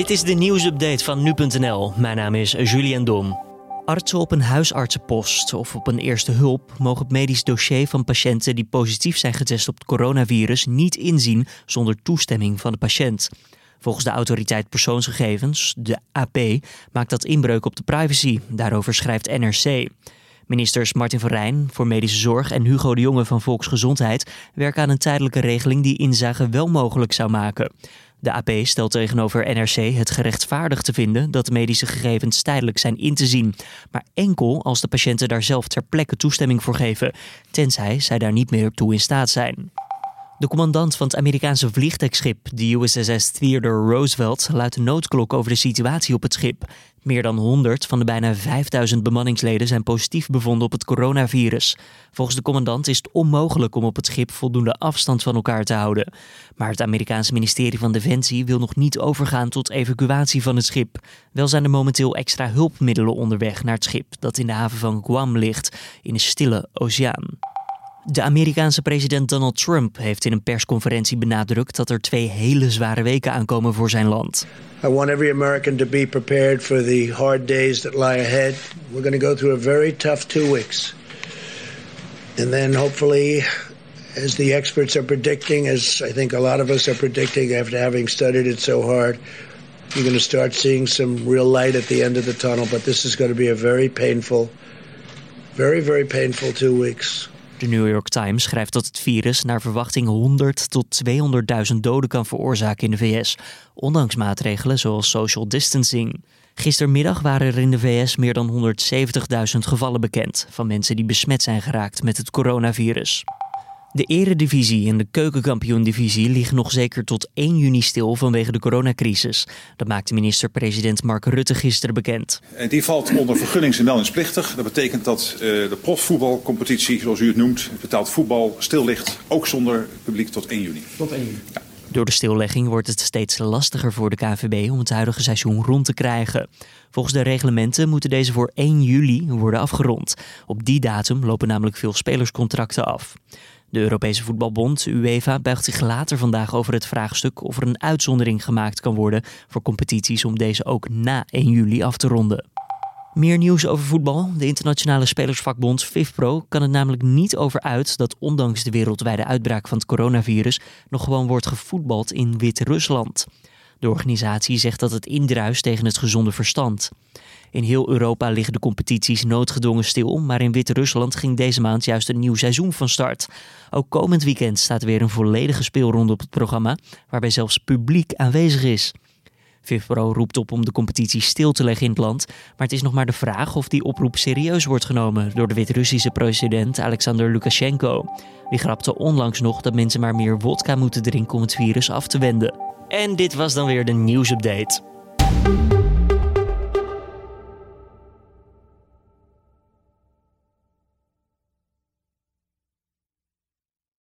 Dit is de nieuwsupdate van nu.nl. Mijn naam is Julian Dom. Artsen op een huisartsenpost of op een eerste hulp mogen het medisch dossier van patiënten die positief zijn getest op het coronavirus niet inzien zonder toestemming van de patiënt. Volgens de autoriteit persoonsgegevens, de AP, maakt dat inbreuk op de privacy. Daarover schrijft NRC. Ministers Martin van Rijn voor Medische Zorg en Hugo de Jonge van Volksgezondheid werken aan een tijdelijke regeling die inzage wel mogelijk zou maken. De AP stelt tegenover NRC het gerechtvaardigd te vinden dat medische gegevens tijdelijk zijn in te zien, maar enkel als de patiënten daar zelf ter plekke toestemming voor geven, tenzij zij daar niet meer toe in staat zijn. De commandant van het Amerikaanse vliegtuigschip, de USS Theodore Roosevelt, luidt de noodklok over de situatie op het schip. Meer dan 100 van de bijna 5000 bemanningsleden zijn positief bevonden op het coronavirus. Volgens de commandant is het onmogelijk om op het schip voldoende afstand van elkaar te houden. Maar het Amerikaanse ministerie van Defensie wil nog niet overgaan tot evacuatie van het schip. Wel zijn er momenteel extra hulpmiddelen onderweg naar het schip dat in de haven van Guam ligt, in de stille oceaan. De Amerikaanse president Donald Trump heeft in een persconferentie benadrukt dat er twee hele zware weken aankomen voor zijn land. I want every American to be prepared for the hard days that lie ahead. We're going to go through a very tough two weeks. And then hopefully, as the experts are predicting, as I think a lot of us are predicting after having studied it so hard, you're going to start seeing some real light at the end of the tunnel. But this is going to be a very painful, very, very painful two weeks. De New York Times schrijft dat het virus naar verwachting 100 tot 200.000 doden kan veroorzaken in de VS, ondanks maatregelen zoals social distancing. Gistermiddag waren er in de VS meer dan 170.000 gevallen bekend van mensen die besmet zijn geraakt met het coronavirus. De eredivisie en de keukenkampioendivisie liggen nog zeker tot 1 juni stil vanwege de coronacrisis. Dat maakte minister-president Mark Rutte gisteren bekend. En die valt onder vergunnings- en meldingsplichtig. Dat betekent dat uh, de profvoetbalcompetitie, zoals u het noemt, betaald voetbal, stil ligt. Ook zonder publiek tot 1 juni. Tot 1 juni. Ja. Door de stillegging wordt het steeds lastiger voor de KNVB om het huidige seizoen rond te krijgen. Volgens de reglementen moeten deze voor 1 juli worden afgerond. Op die datum lopen namelijk veel spelerscontracten af. De Europese Voetbalbond, UEFA, buigt zich later vandaag over het vraagstuk of er een uitzondering gemaakt kan worden voor competities om deze ook na 1 juli af te ronden. Meer nieuws over voetbal. De internationale spelersvakbond FIFPro kan het namelijk niet over uit dat ondanks de wereldwijde uitbraak van het coronavirus nog gewoon wordt gevoetbald in Wit-Rusland. De organisatie zegt dat het indruist tegen het gezonde verstand. In heel Europa liggen de competities noodgedwongen stil, maar in Wit-Rusland ging deze maand juist een nieuw seizoen van start. Ook komend weekend staat weer een volledige speelronde op het programma, waarbij zelfs publiek aanwezig is. Vivpro roept op om de competitie stil te leggen in het land, maar het is nog maar de vraag of die oproep serieus wordt genomen door de Wit-Russische president Alexander Lukashenko. Die grapte onlangs nog dat mensen maar meer wodka moeten drinken om het virus af te wenden. En dit was dan weer de nieuwsupdate.